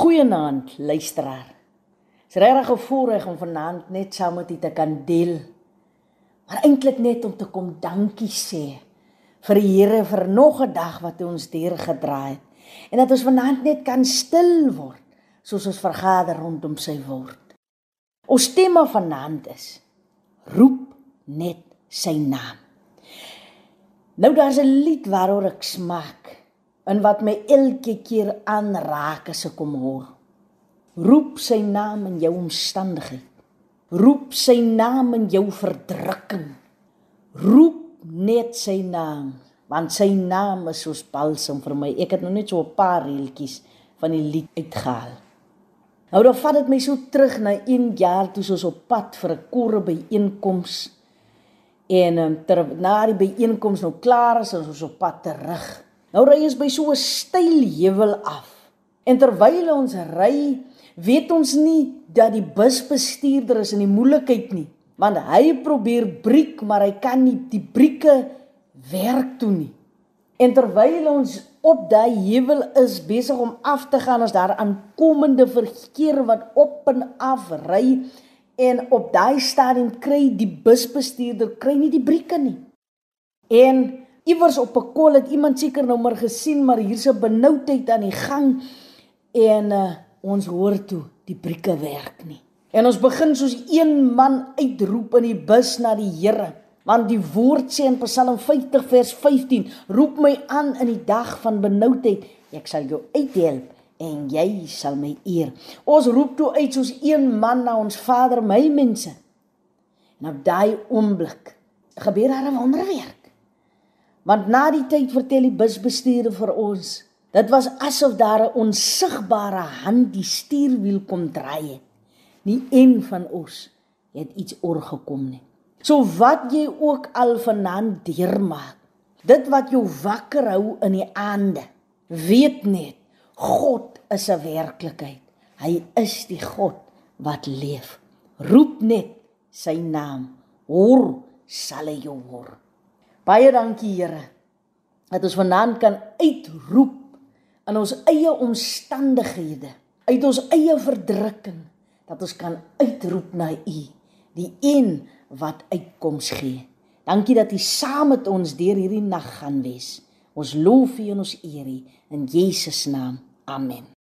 Goeienaand luisteraar. Dis regtig 'n voorreg om vanaand net saam met u te kan deel. Maar eintlik net om te kom dankie sê vir die Here vir nog 'n dag wat hy ons deurgedra het. En dat ons vanaand net kan stil word soos ons vergader rondom sy woord. Ons tema vanaand is roep net sy naam. Nou daar's 'n lied waaroor ek smaak en wat my elke keer aanraak as ek hom hoor. Roep sy naam in jou omstandigheid. Roep sy naam in jou verdrukking. Roep net sy naam, want sy naam is soos balsam vir my. Ek het nog net so 'n paar reeltjies van die lied uitgehaal. Nou dan vat dit my so terug na 1 jaar toe ons op pad vir 'n korre byeenkoms en um, ter na die byeenkoms nou klaar is ons op pad terug. Nou ry ons by so 'n steil heuwel af. En terwyl ons ry, weet ons nie dat die busbestuurder is in die moeilikheid nie, want hy probeer briek, maar hy kan nie die brieke werk toe nie. En terwyl ons op daai heuwel is besig om af te gaan as daar aankomende verkeer wat op en af ry en op daai stadium kry die busbestuurder kry nie die brieke nie. En iewers op 'n kol het iemand seker nou maar gesien maar hier's 'n benoudheid aan die gang en uh, ons hoor toe die brieke werk nie. En ons begin soos een man uitroep in die bus na die Here want die woord sê in Psalm 50 vers 15 roep my aan in die dag van benoudheid ek sal jou uithelp en jy sal my eer. Ons roep toe uit soos een man na ons Vader my mense. En op daai oomblik gebeur daar 'n wonderwerk. Want na die tyd vertel die busbestuurder vir ons, dit was asof daar 'n onsigbare hand die stuurwiel kom draai het. Nie een van ons het iets oorgekom nie. So wat jy ook al vanaand deurmaak, dit wat jou wakker hou in die aande, weet net God is 'n werklikheid. Hy is die God wat leef. Roep net sy naam. Hoor, sal hy jou hoor. Baie dankie Here dat ons vanaand kan uitroep in ons eie omstandighede, uit ons eie verdrukking, dat ons kan uitroep na U, die een wat uitkoms gee. Dankie dat U saam met ons deur hierdie nag gaan wees. Ons loof U en ons eer U in Jesus naam. Amen.